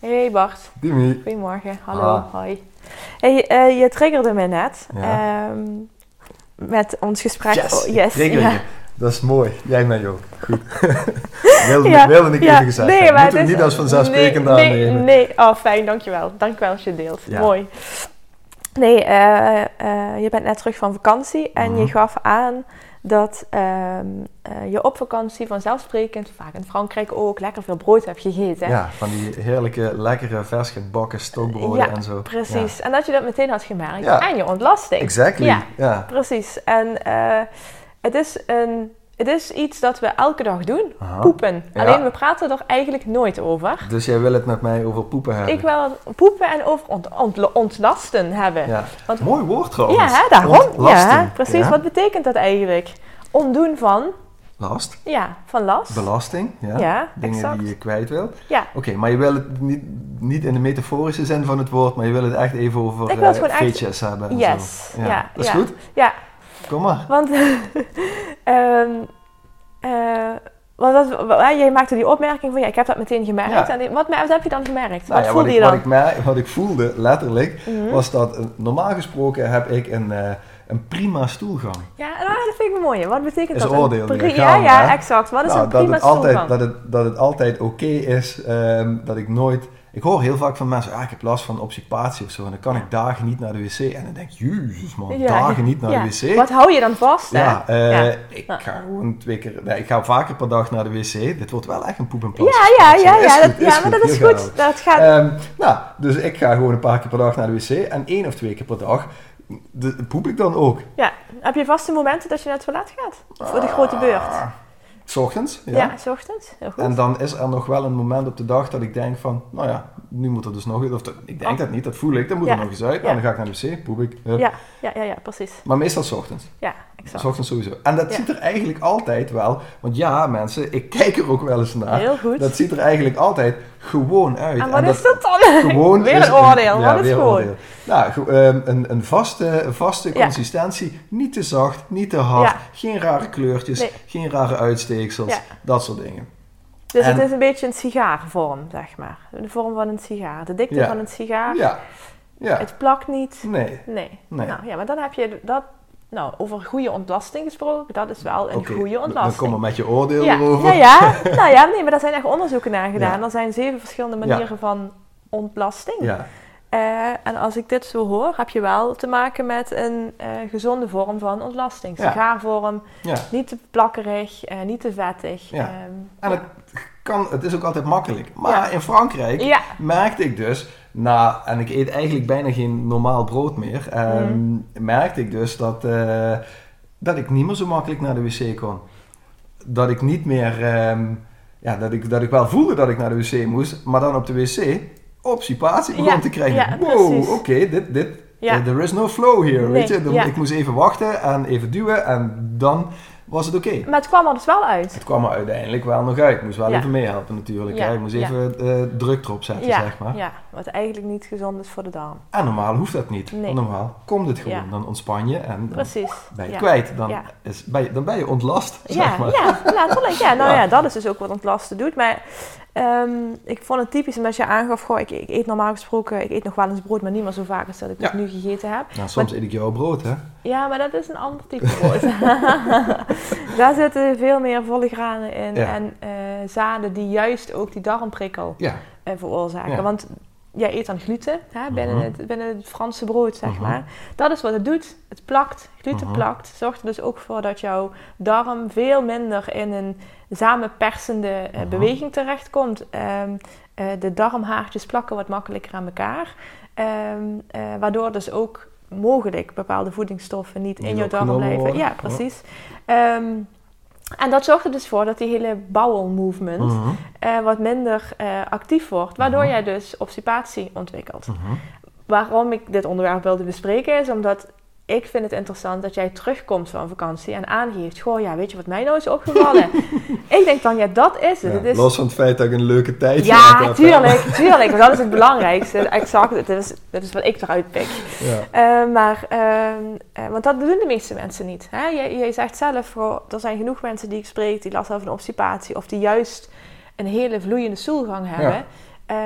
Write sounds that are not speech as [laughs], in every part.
Hey Bart. Dimi. Goedemorgen. Hallo. Ah. Hoi. Hey, uh, je triggerde me net ja. um, met ons gesprek. Yes, oh, yes. Ja. je. Dat is mooi. Jij mij ook. Goed. [laughs] wilde, ja. wilde ik ja. even gezegd nee, maar het niet als vanzelfsprekend nee, aannemen. Nee, nee. Oh, fijn. Dankjewel. Dankjewel als je deelt. Mooi. Nee, uh, uh, je bent net terug van vakantie en je mhm. gaf aan dat uh, je op vakantie vanzelfsprekend, vaak in Frankrijk ook, lekker veel brood hebt gegeten. Ja, van die heerlijke, lekkere, vers gebakken stokbroden en zo. Precies. Ja. En dat je dat meteen had gemerkt. En je ontlasting. Exactly. Ja, ja. precies. En het is een het is iets dat we elke dag doen. Poepen. Alleen we praten er eigenlijk nooit over. Dus jij wil het met mij over poepen hebben? Ik wil poepen en over ontlasten hebben. Ja. Want, Mooi woord trouwens. Ja, hè, daarom. Ja, precies. Wat betekent dat eigenlijk? Ontdoen van... Last? Ja, van last. Belasting, ja. ja Dingen die je kwijt wilt. Ja. Oké, maar je wil het niet, niet in de metaforische zin van het woord, maar je wil het echt even over uh, feetjes hebben. En yes. Zo. Ja. ja. Dat is goed? Ja. Kom maar. Want, um, [laughs] uh, want dat, jij maakte die opmerking van ja, ik heb dat meteen gemerkt. En wat, wat, heb je dan gemerkt? Nou wat voelde wat je dan? Wat ik, merk, wat ik voelde, letterlijk, mhm. was dat uh, normaal gesproken heb ik een, uh, een prima stoelgang. Ja, nou, dat vind ik mooi. Wat betekent is dat? oordeel. ja, ja, exact. Wat is nou, een prima dat het altijd, stoelgang? Dat het, dat het altijd oké okay is, um, dat ik nooit ik hoor heel vaak van mensen, ah, ik heb last van obstipatie of zo. En dan kan ik dagen niet naar de wc. En dan denk ik, jezus man, dagen niet naar de wc. Wat hou je dan vast, hè? Ja, uh, ik ga gewoon twee keer... Nee, ik ga vaker per dag naar de wc. Dit wordt wel echt een poep en plas. Ja, ja, ja, ja, dat, ja maar dat is goed. Dat gaat... Um, nou, dus ik ga gewoon een paar keer per dag naar de wc. En één of twee keer per dag de, poep ik dan ook. Ja, heb je vaste momenten dat je naar het toilet gaat? Voor de grote beurt? S ochtends, ja. Ja, s ochtends. Heel goed. En dan is er nog wel een moment op de dag dat ik denk van, nou ja, nu moet er dus nog of ik denk oh. dat niet, dat voel ik, dan moet er nog eens uit. En dan ga ik naar de wc, poep ik. Ja, ja, ja, ja, precies. Maar meestal s ochtends. Ja, exact. S ochtends sowieso. En dat ziet er eigenlijk altijd wel, want ja mensen, ik [laughs] kijk er ook wel eens naar. Heel goed. Dat ziet er eigenlijk altijd gewoon uit. En wat is dat dan? [laughs] Gewoon weer een oordeel, wat is gewoon? Oordeel. Nou, ehm, een, een vaste, vaste consistentie, niet te zacht, niet te hard, geen rare kleurtjes, geen rare uitsteeksels, dat soort dingen. Dus het is een beetje een sigaarvorm, zeg maar. De vorm van een sigaar. De dikte van een sigaar. Ja. ja. Het plakt niet. Nee. nee. Nou ja, maar dan heb je dat. Nou, over goede ontlasting gesproken, dat is wel een goede ontlasting. Dan kom maar met je oordeel ja. erover. Ja, ja. [laughs] nou ja, nee, maar daar zijn echt onderzoeken naar gedaan. Er zijn zeven verschillende manieren van ontlasting. Ja. Uh, en als ik dit zo hoor, heb je wel te maken met een uh, gezonde vorm van ontlasting. Sigaarvorm, ja. niet te plakkerig, uh, niet te vettig. Ja. Um, en het, kan, het is ook altijd makkelijk. Maar in Frankrijk merkte ik dus, na, en ik eet eigenlijk bijna geen normaal brood meer, um, merkte ik dus dat, dat ik niet meer zo makkelijk naar de wc kon. Dat ik niet meer, um, ja, dat ik, dat ik wel voelde dat ik naar de wc moest, maar dan op de wc obstipatie begon ja, te krijgen. Ja, wow, oké, okay, dit, dit, uh, there is no flow here, nee, weet je. Ik moest even wachten en even duwen en dan was het oké. Maar het kwam er dus wel uit. Het kwam er uiteindelijk wel nog uit. Ik moest wel even meehelpen natuurlijk. Ik moest even uh, druk erop zetten, zeg maar. Ja, wat eigenlijk niet gezond is voor de darm. En normaal hoeft dat niet. Nee. Normaal komt het gewoon. Dan ontspan je en dan Precies. ben je ja. kwijt. Dan, Ja. is, ben je, dan ben je ontlast, Ja, zeg maar. ja, [laughs] letterlijk. Ja, nou Ja. dat is dus ook wat ontlasten doet. Maar ehm, ik vond het typisch omdat je aangaf, goh, ik, ik eet normaal gesproken, ik eet nog wel eens brood, maar niet meer zo vaak als dat ik het nu gegeten heb. Nou, soms eet ik jouw brood, hè? Ja, maar dat is een ander type brood. [laughs] Daar zitten veel meer volle granen in en eh, zaden die juist ook die darmprikkel eh, veroorzaken. Ja. Want jij eet dan gluten hè, binnen, Mhm. het, binnen het Franse brood, zeg Mhm. maar. Dat is wat het doet. Het plakt. Gluten Mhm. plakt. Zorgt er dus ook voor dat jouw darm veel minder in een samenpersende eh, beweging terechtkomt. Ehm, eh, de darmhaartjes plakken wat makkelijker aan elkaar. Ehm, eh, waardoor dus ook mogelijk bepaalde voedingsstoffen niet in jouw darm blijven. worden. Ja, precies. Ehm, en dat zorgt er dus voor dat die hele bowel movement Mhm. eh, wat minder eh, actief wordt, waardoor Mhm. jij dus obstipatie ontwikkelt. Mhm. Waarom ik dit onderwerp wilde bespreken is omdat ik vind het interessant dat jij terugkomt van vakantie en aangeeft, goh ja, weet je wat mij nou is opgevallen? [laughs] ik denk dan, ja, dat is het. Ja, het is, Los van het feit dat ik een leuke tijd gehad ja, heb, tuurlijk, [laughs] tuurlijk, maar dat is het belangrijkste. Exact, dat is, dat is wat ik eruit pik. Ja. Eh, maar, ehm, eh, want dat doen de meeste mensen niet. Hè? Je, je zegt zelf, goh, er zijn genoeg mensen die ik spreek die last hebben van obstipatie of die juist een hele vloeiende stoelgang hebben. Eh,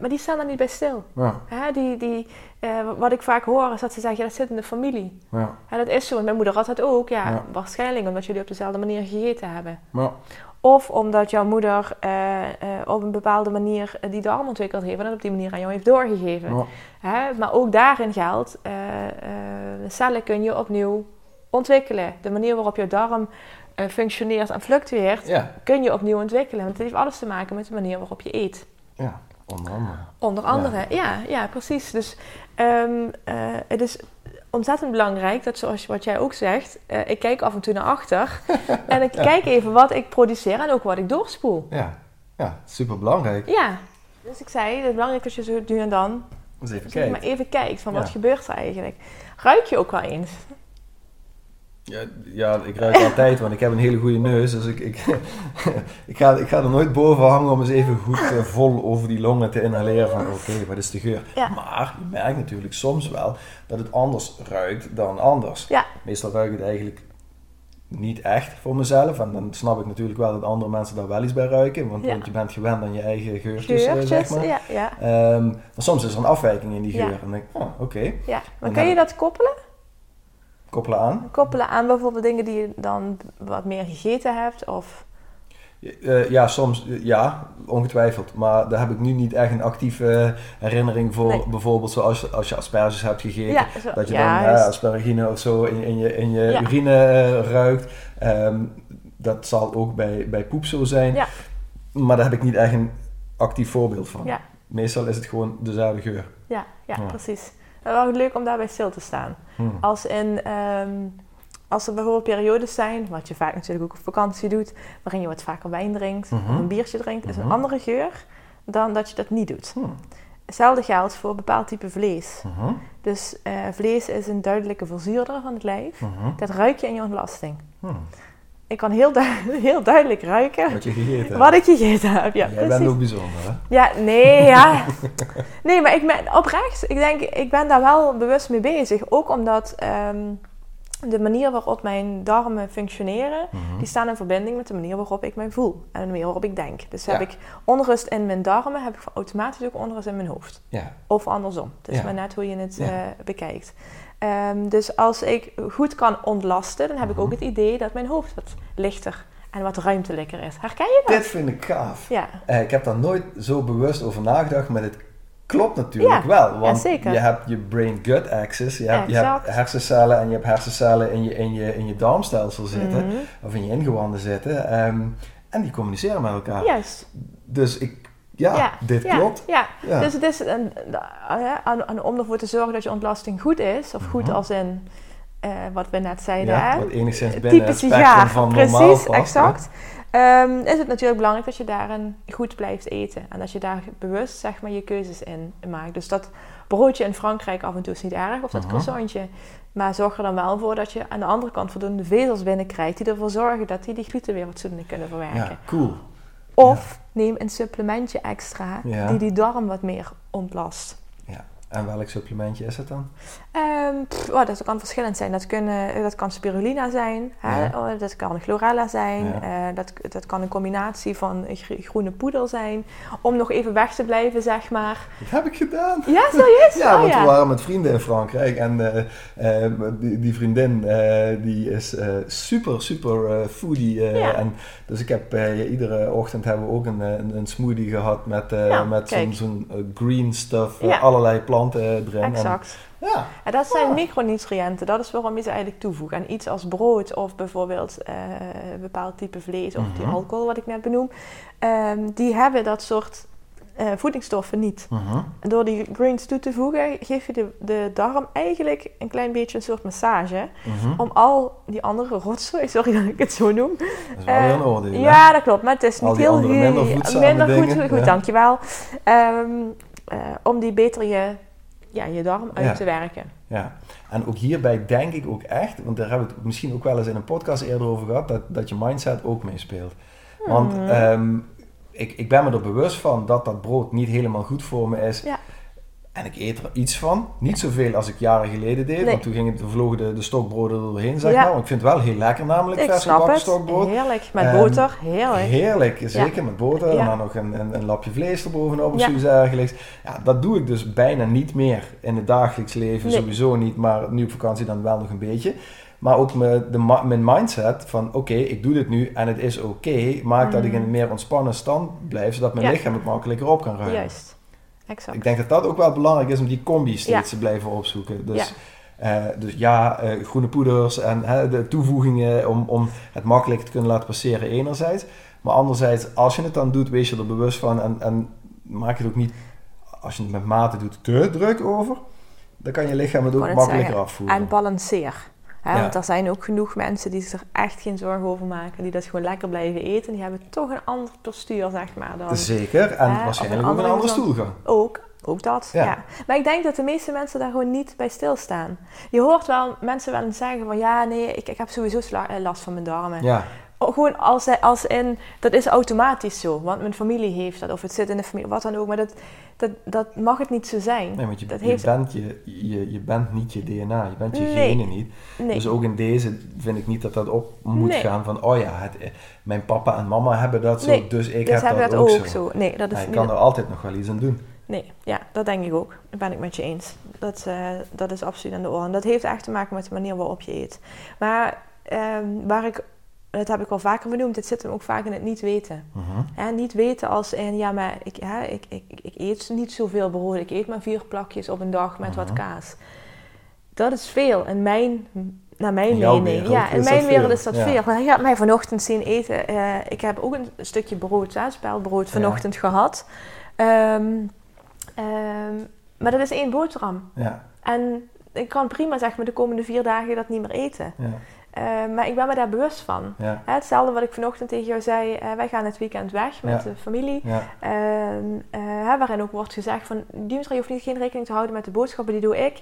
maar die staan er niet bij stil. Ja. Hè? Die, die, eh, wat ik vaak hoor is dat ze zeggen, ja, dat zit in de familie. Ja. Ja, dat is zo. En mijn moeder had dat ook. Ja, Ja. waarschijnlijk omdat jullie op dezelfde manier gegeten hebben. Ja. Of omdat jouw moeder eh, op een bepaalde manier die darm ontwikkeld heeft en dat op die manier aan jou heeft doorgegeven. Hè? Maar ook daarin geldt, cellen kun je opnieuw ontwikkelen. De manier waarop je darm functioneert en fluctueert, kun je opnieuw ontwikkelen. Want het heeft alles te maken met de manier waarop je eet. Ja, onder andere. Onder andere, ja, ja, precies. Dus ehm, eh, het is ontzettend belangrijk dat, zoals wat jij ook zegt, eh, ik kijk af en toe naar achter [laughs] en ik kijk even wat ik produceer en ook wat ik doorspoel. Ja, ja super belangrijk. Ja, dus ik zei, het is belangrijk dat je zo nu en dan Eens even zeg maar even kijkt van wat gebeurt er eigenlijk. Ruik je ook wel eens? Ja, ja, ik ruik altijd, want ik heb een hele goede neus. Dus ik, ik, [laughs] ik, ga, ik ga er nooit boven hangen om eens even goed eh, vol over die longen te inhaleren. Van oké, wat is de geur? Ja. Maar je merkt natuurlijk soms wel dat het anders ruikt dan anders. Ja, Meestal ruik ik het eigenlijk niet echt voor mezelf. En dan snap ik natuurlijk wel dat andere mensen daar wel iets bij ruiken. Want, Ja. je bent gewend aan je eigen geurtjes, eh, geurtjes, zeg maar. ja, ja, Ehm, maar soms is er een afwijking in die geur. En dan denk ik, oh, oké, ja. Maar kun je dat koppelen? Koppelen aan. Koppelen aan bijvoorbeeld dingen die je dan wat meer gegeten hebt? Of... Eh, ja, soms eh, ja, ongetwijfeld. Maar daar heb ik nu niet echt een actieve herinnering voor. Nee. Bijvoorbeeld zoals als je asperges hebt gegeten. Ja, zo, Dat je ja, dan eh, aspergine of zo in, in je, in je Ja. urine eh, ruikt. Ehm, dat zal ook bij, bij poep zo zijn. Maar daar heb ik niet echt een actief voorbeeld van. Meestal is het gewoon dezelfde geur. Ja, Ja. precies. Het wel leuk om daarbij stil te staan. Hmm. Als, in, ehm, als er bijvoorbeeld periodes zijn, wat je vaak natuurlijk ook op vakantie doet, waarin je wat vaker wijn drinkt Mhm. of een biertje drinkt, is een Mhm. andere geur dan dat je dat niet doet. Hmm. Hetzelfde geldt voor een bepaald type vlees. Mhm. Dus eh, vlees is een duidelijke verzuurder van het lijf. Mhm. Dat ruik je in je ontlasting. Hmm. Ik kan heel, du- [laughs] heel duidelijk ruiken Wat je gegeten hebt. wat ik gegeten heb. Ja, Jij precies. bent ook bijzonder, hè? Ja, nee, ja. [laughs] Nee, maar ik ben oprecht, ik denk, ik ben daar wel bewust mee bezig. Ook omdat ehm, de manier waarop mijn darmen functioneren, Mhm. die staan in verbinding met de manier waarop ik mij voel. En de manier waarop ik denk. Dus heb ik onrust in mijn darmen, heb ik automatisch ook onrust in mijn hoofd. Ja. Of andersom. Het is Ja. maar net hoe je het eh, bekijkt. Ehm, dus als ik goed kan ontlasten, dan heb ik ook Mhm. het idee dat mijn hoofd wat lichter en wat ruimtelijker is. Herken je dat? Dit vind ik gaaf. Ja. Eh, ik heb daar nooit zo bewust over nagedacht, maar het klopt natuurlijk Ja, wel. Want ja, je hebt je brain-gut axis, je hebt, je hebt hersencellen en je hebt hersencellen in je, in je, in je darmstelsel zitten, Mhm. of in je ingewanden zitten. ehm, en die communiceren met elkaar. Juist. Dus ik, ja, Ja, dit ja, klopt. Ja. Ja. dus het is een, aan, aan- om ervoor te zorgen dat je ontlasting goed is, of goed Mhm. als in eh, wat we net zeiden, Ja, hè? wat enigszins Eh, binnen het spectrum van normaal precies, past, exact. Ehm, is het natuurlijk belangrijk dat je daarin goed blijft eten. En dat je daar bewust zeg maar, je keuzes in maakt. Dus dat broodje in Frankrijk af en toe is niet erg, of dat croissantje. Maar zorg er dan wel voor dat je aan de andere kant voldoende vezels binnenkrijgt... die ervoor zorgen dat die die gluten weer fatsoenlijk kunnen verwerken. Ja, cool. Of neem een supplementje extra die die darm wat meer ontlast. En welk supplementje is het dan? Um, oh, dat kan verschillend zijn. Dat, kunnen, dat kan spirulina zijn, hè? Oh, dat kan chlorella zijn, uh, dat, dat kan een combinatie van groene poeder zijn. Om nog even weg te blijven, zeg maar. Dat heb ik gedaan. Ja, serieus? [laughs] ja, oh, want we waren met vrienden in Frankrijk en uh, uh, die, die, vriendin die is super, super foodie. En dus ik heb iedere ochtend hebben we ook een, een, een smoothie gehad met, met zo'n zo green stuff, allerlei planten erin. Exact. En, ja. En dat zijn micronutriënten. Dat is waarom je ze eigenlijk toevoegt. En iets als brood of bijvoorbeeld uh, een bepaald type vlees of die mhm. alcohol wat ik net benoem. Um, die hebben dat soort uh, voedingsstoffen niet. Uh Door die greens toe te voegen, geef je de, de darm eigenlijk een klein beetje een soort massage. Mhm. Om al die andere rotzooi, [laughs] sorry dat ik het zo noem. Dat is wel orde. Ja, dat klopt. Maar het is niet heel minder, minder goed. Goed, dankjewel. Um, om die beter je, ja, je darm uit te werken. Ja, en ook hierbij denk ik ook echt, want daar hebben we het misschien ook wel eens in een podcast eerder over gehad, dat, dat je mindset ook meespeelt. Want um, ik, ik ben me er bewust van dat dat brood niet helemaal goed voor me is. Ja. En ik eet er iets van. Niet zoveel als ik jaren geleden deed. Want toen ging het, vlogen de, de stokbroden er doorheen, zeg maar. ik vind het wel heel lekker namelijk, ik vers gebakken stokbrood. Heerlijk, met boter. Heerlijk. Heerlijk, zeker met boter. En dan nog een, een, een lapje vlees erbovenop of zoiets dergelijks. Ja, dat doe ik dus bijna niet meer in het dagelijks leven. Sowieso niet, maar nu op vakantie dan wel nog een beetje. Maar ook mijn, de, mijn mindset van oké, ik doe dit nu en het is oké. maakt dat ik in een meer ontspannen stand blijf. Zodat mijn lichaam het makkelijker op kan ruimen. Juist. Exact. Ik denk dat dat ook wel belangrijk is om die combi steeds te blijven opzoeken. Dus ja, uh, dus ja uh, groene poeders en de toevoegingen om, om het makkelijk te kunnen laten passeren enerzijds. Maar anderzijds, als je het dan doet, wees je er bewust van en, en maak het ook niet, als je het met mate doet, te druk over. Dan kan je lichaam het ook makkelijker afvoeren. En balanceer. Want er zijn ook genoeg mensen die zich er echt geen zorgen over maken. Die dat gewoon lekker blijven eten. Die hebben toch een ander postuur, zeg maar. Dan, Zeker. En waarschijnlijk ook een andere stoelgang. Ook. Ook dat, ja. Maar ik denk dat de meeste mensen daar gewoon niet bij stilstaan. Je hoort wel mensen wel eens zeggen van... Ja, nee, ik, ik heb sowieso eh, last van mijn darmen. Ja. Gewoon als, als in, dat is automatisch zo. Want mijn familie heeft dat, of het zit in de familie, wat dan ook. Maar dat, dat, dat mag het niet zo zijn. Nee, want je, je, bent, je, je, je bent niet je DNA, je bent je genen niet. Nee. Dus ook in deze vind ik niet dat dat op moet gaan van, oh ja, het, eh, mijn papa en mama hebben dat zo, dus ik dus heb dat, ook, ook zo. Nee, dat is ja, je kan er altijd nog wel iets aan doen. Nee, ja, dat denk ik ook. Dat ben ik met je eens. Dat, uh, dat is absoluut aan de orde. En dat heeft echt te maken met de manier waarop je eet. Maar um, waar ik dat heb ik al vaker benoemd, het zit hem ook vaak in het niet weten. Uh niet weten als in, ja, maar ik, ja, ik, ik, ik eet niet zoveel brood, ik eet maar vier plakjes op een dag met wat kaas. Dat is veel, in mijn, naar mijn mening. Ja, in mijn wereld is dat veel. Hij gaat mij vanochtend zien eten. Uh, ik heb ook een stukje brood, hè, spelbrood, vanochtend gehad. Um, um, maar dat is één boterham. Ja. En ik kan prima zeg maar de komende vier dagen dat niet meer eten. Ja. Uh, maar ik ben me daar bewust van. Ja. hetzelfde wat ik vanochtend tegen jou zei. Uh, wij gaan het weekend weg met de familie. Ja. Uh, waarin ook wordt gezegd van... Dimitri, je hoeft niet geen rekening te houden met de boodschappen. Die doe ik.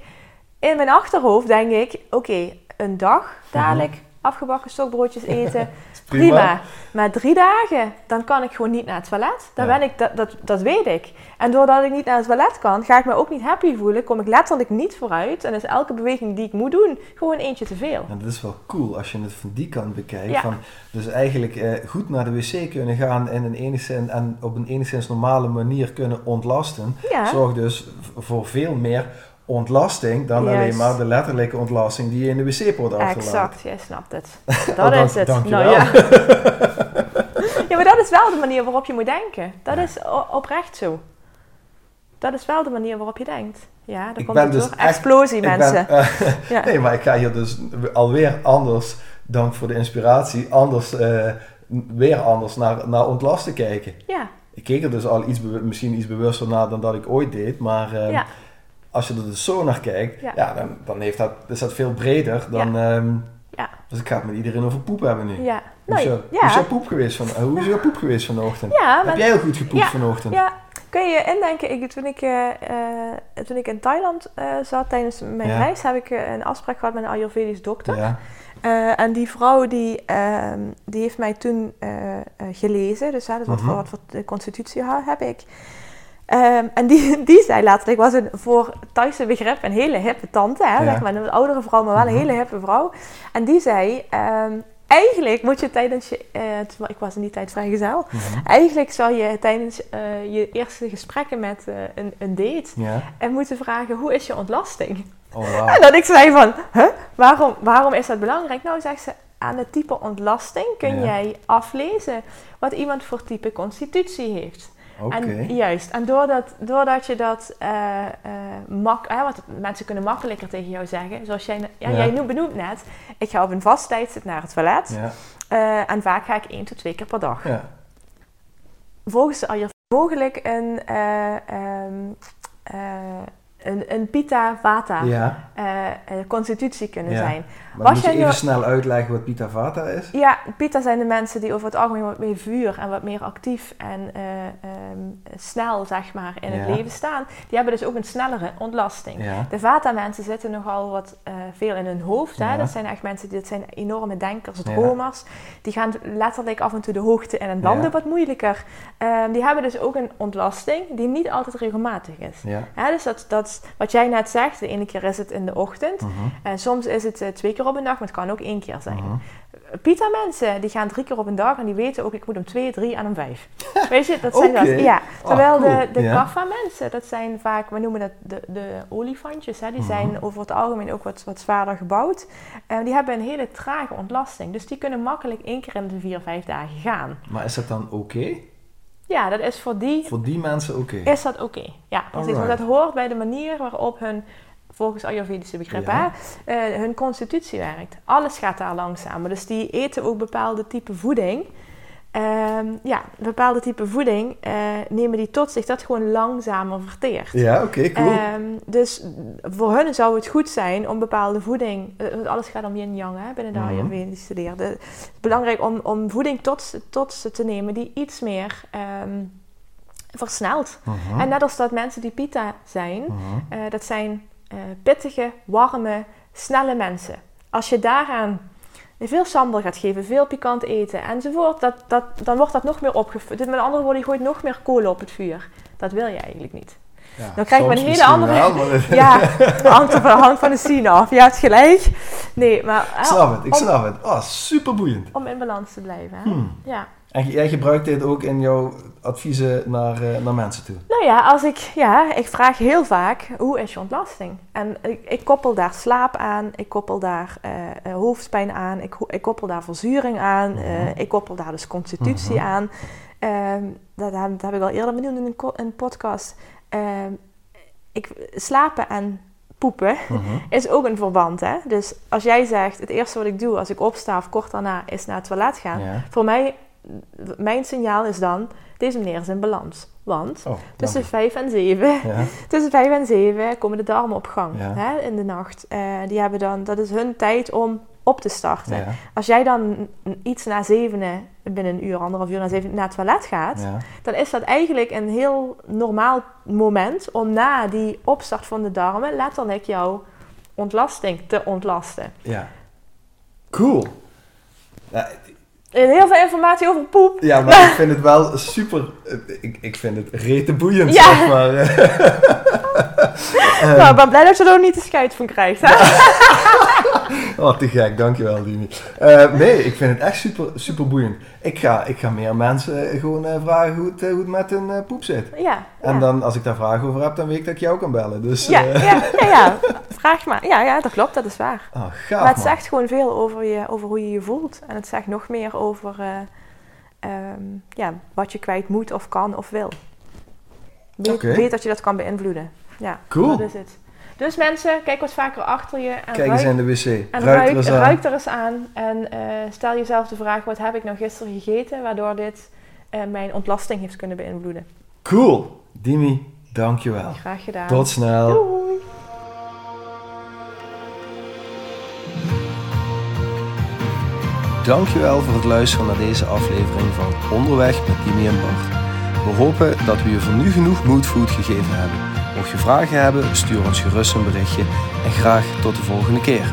In mijn achterhoofd denk ik... Oké, een dag dadelijk... Afgebakken stokbroodjes [laughs] eten. prima. Maar drie dagen, dan kan ik gewoon niet naar het toilet. Dan ben ik, dat, dat, dat weet ik. En doordat ik niet naar het toilet kan, ga ik me ook niet happy voelen. Kom ik letterlijk niet vooruit. En is elke beweging die ik moet doen, gewoon eentje te veel. En dat is wel cool als je het van die kant bekijkt. Van, dus eigenlijk eh, goed naar de wc kunnen gaan en, een enigszins, en op een enigszins normale manier kunnen ontlasten. Zorgt dus voor veel meer ontlasting dan alleen maar de letterlijke ontlasting die je in de wc-poort achterlaat. Exact, jij snapt het. [laughs] Dat is het. Nou, ja. [laughs] ja, maar dat is wel de manier waarop je moet denken. Dat is oprecht zo. Dat is wel de manier waarop je denkt. Ja, dan ik komt het dus Explosie, mensen. Ben, uh, [laughs] ja. Nee, maar ik ga hier dus alweer anders, dank voor de inspiratie, anders, uh, weer anders naar, naar ontlasten kijken. Ja. Ik keek er dus al iets, misschien iets bewuster naar dan dat ik ooit deed, maar... Uh, ja als je er dus zo naar kijkt, ja. dan, dan heeft dat, is dat veel breder dan. Ja. Ehm, ja. Dus ik ga het met iedereen over poep hebben nu. Ja. Hoe, is, nou, jouw, hoe is jouw poep geweest van, hoe is jouw poep geweest vanochtend? Heb jij heel goed gepoept vanochtend? Ja, kun je je indenken, ik, toen, ik, uh, toen ik in Thailand zat tijdens mijn reis, heb ik een afspraak gehad met een Ayurvedisch dokter. En die vrouw die, ehm, die heeft mij toen gelezen, dus dat wat, voor, wat voor constitutie heb ik. Ehm, en die, [laughs] die zei later, ik was een voor Thaise begrip een hele hippe tante, hè, zeg maar, een oudere vrouw, maar wel een mhm. hele hippe vrouw. En die zei, ehm, eigenlijk moet je tijdens je, uh, ik was in die tijd vrijgezel, mm eigenlijk zou je tijdens uh, je eerste gesprekken met uh, een, een, date en moeten vragen, hoe is je ontlasting? Oh, [laughs] wow. En dat ik zei van, huh? waarom, waarom is dat belangrijk? Nou, zegt ze, aan het type ontlasting kun jij aflezen wat iemand voor type constitutie heeft. En, juist. En doordat, doordat je dat uh, uh, mak, wat mensen kunnen makkelijker tegen jou zeggen, zoals jij, ja, jij benoemt net, ik ga op een vast tijdstip naar het toilet. Ja. Uh, en vaak ga ik één tot twee keer per dag. Ja. Volgens je mogelijk een um, een, een pita vata ja. uh, constitutie kunnen zijn. Maar Was moet je even snel uitleggen wat pita vata is? Ja, pita zijn de mensen die over het algemeen wat meer vuur en wat meer actief en uh, um, snel zeg maar in het leven staan. Die hebben dus ook een snellere ontlasting. De vata mensen zitten nogal wat uh, veel in hun hoofd. Hè? Dat zijn echt mensen, dit zijn enorme denkers, dromers. Die gaan letterlijk af en toe de hoogte in en landen wat moeilijker. Um, die hebben dus ook een ontlasting die niet altijd regelmatig is. dus dat, dat wat jij net zegt, de ene keer is het in de ochtend. Mhm. En soms is het uh, twee keer op een dag, maar het kan ook één keer zijn. Uh Pita mensen, die gaan drie keer op een dag en die weten ook, ik moet om twee, drie en om vijf. [laughs] Weet je, dat zijn okay. dat. Ja. Ah, Terwijl de, de kaffa mensen, dat zijn vaak, we noemen dat de, de olifantjes, hè, die zijn mhm. over het algemeen ook wat, wat zwaarder gebouwd. En die hebben een hele trage ontlasting. Dus die kunnen makkelijk één keer in de vier, vijf dagen gaan. Maar is dat dan oké? Ja, dat is voor die... Voor die mensen oké? Is dat oké, ja. Precies, want dat hoort bij de manier waarop hun, volgens Ayurvedische begrippen, ja. uh, hun constitutie werkt. Alles gaat daar langzamer. Dus die eten ook bepaalde type voeding... Um, ja, bepaalde type voeding uh, nemen die tot zich dat gewoon langzamer verteert. Ja, oké, cool. Um, dus voor hun zou het goed zijn om bepaalde voeding, uh, alles gaat om yin-yang binnen de mm -hmm. Het is belangrijk om, om voeding tot, tot ze te nemen die iets meer um, versnelt. Mm -hmm. En net als dat mensen die pita zijn, mm -hmm. uh, dat zijn pittige, warme, snelle mensen. Als je daaraan veel sambal gaat geven, veel pikant eten enzovoort, dat, dat, dan wordt dat nog meer opgevuld. Dus met andere woorden, je gooit nog meer kolen op het vuur. Dat wil je eigenlijk niet. Ja, dan krijg je een hele andere... Wel, [laughs] ja, dat hangt, van, hangt van de scene af. Je hebt gelijk. Nee, maar... Ik snap het, ik snap het. Oh, super boeiend. Om in balans te blijven. Hè? Hmm. Ja. En jij gebruikt dit ook in jouw adviezen naar, uh, naar mensen toe? Nou ja, als ik, ja, ik vraag heel vaak, hoe is je ontlasting? En ik, ik koppel daar slaap aan, ik koppel daar uh, hoofdpijn aan, ik, ik koppel daar verzuring aan, uh, ik koppel daar dus constitutie uh aan. Um, dat, dat, heb ik al eerder benoemd in een, een podcast. Um, ik, slapen en poepen [laughs] is ook een verband. Hè? Dus als jij zegt, het eerste wat ik doe als ik opsta of kort daarna is naar het toilet gaan. Ja. Voor mij mijn signaal is dan, deze meneer is in balans. Want oh, tussen 5 en 7, ja. [laughs] tussen 5 en 7 komen de darmen op gang hè, in de nacht. Uh, die hebben dan, dat is hun tijd om op te starten. Ja. Als jij dan iets na zevenen, binnen een uur, anderhalf uur na zeven, naar het toilet gaat, dan is dat eigenlijk een heel normaal moment om na die opstart van de darmen letterlijk jouw ontlasting te ontlasten. Ja. Cool. Heel veel informatie over poep. Ja, maar [laughs] ik vind het wel super. Ik, ik vind het rete boeiend, ja. zeg maar. [laughs] nou, ik ben blij dat je er ook niet de schuit van krijgt. Hè? [laughs] oh, te gek, dankjewel, Dimi. Uh, nee, ik vind het echt super, super boeiend. Ik ga, ik ga meer mensen gewoon uh, vragen hoe het, hoe het met hun poep zit. Ja. En dan, als ik daar vragen over heb, dan weet ik dat ik jou kan bellen. Dus, ja, ja, ja, ja, vraag maar. Ja, ja, dat klopt, dat is waar. Oh, gaaf, maar het zegt gewoon veel over, je, over hoe je je voelt. En het zegt nog meer over um, ja, wat je kwijt moet of kan of wil. Weet, okay. weet dat je dat kan beïnvloeden. Ja, cool. dat is het. Dus mensen, kijk wat vaker achter je. En kijk eens in de wc. En ruik, ruik, er, ruik er eens aan. En uh, stel jezelf de vraag, wat heb ik nou gisteren gegeten... waardoor dit uh, mijn ontlasting heeft kunnen beïnvloeden. Cool. Dimi, dankjewel. Graag gedaan. Tot snel. Doei. Dankjewel voor het luisteren naar deze aflevering van Onderweg met Dimi en Bart. We hopen dat we je voor nu genoeg moodfood gegeven hebben. Mocht je vragen hebben, stuur ons gerust een berichtje en graag tot de volgende keer.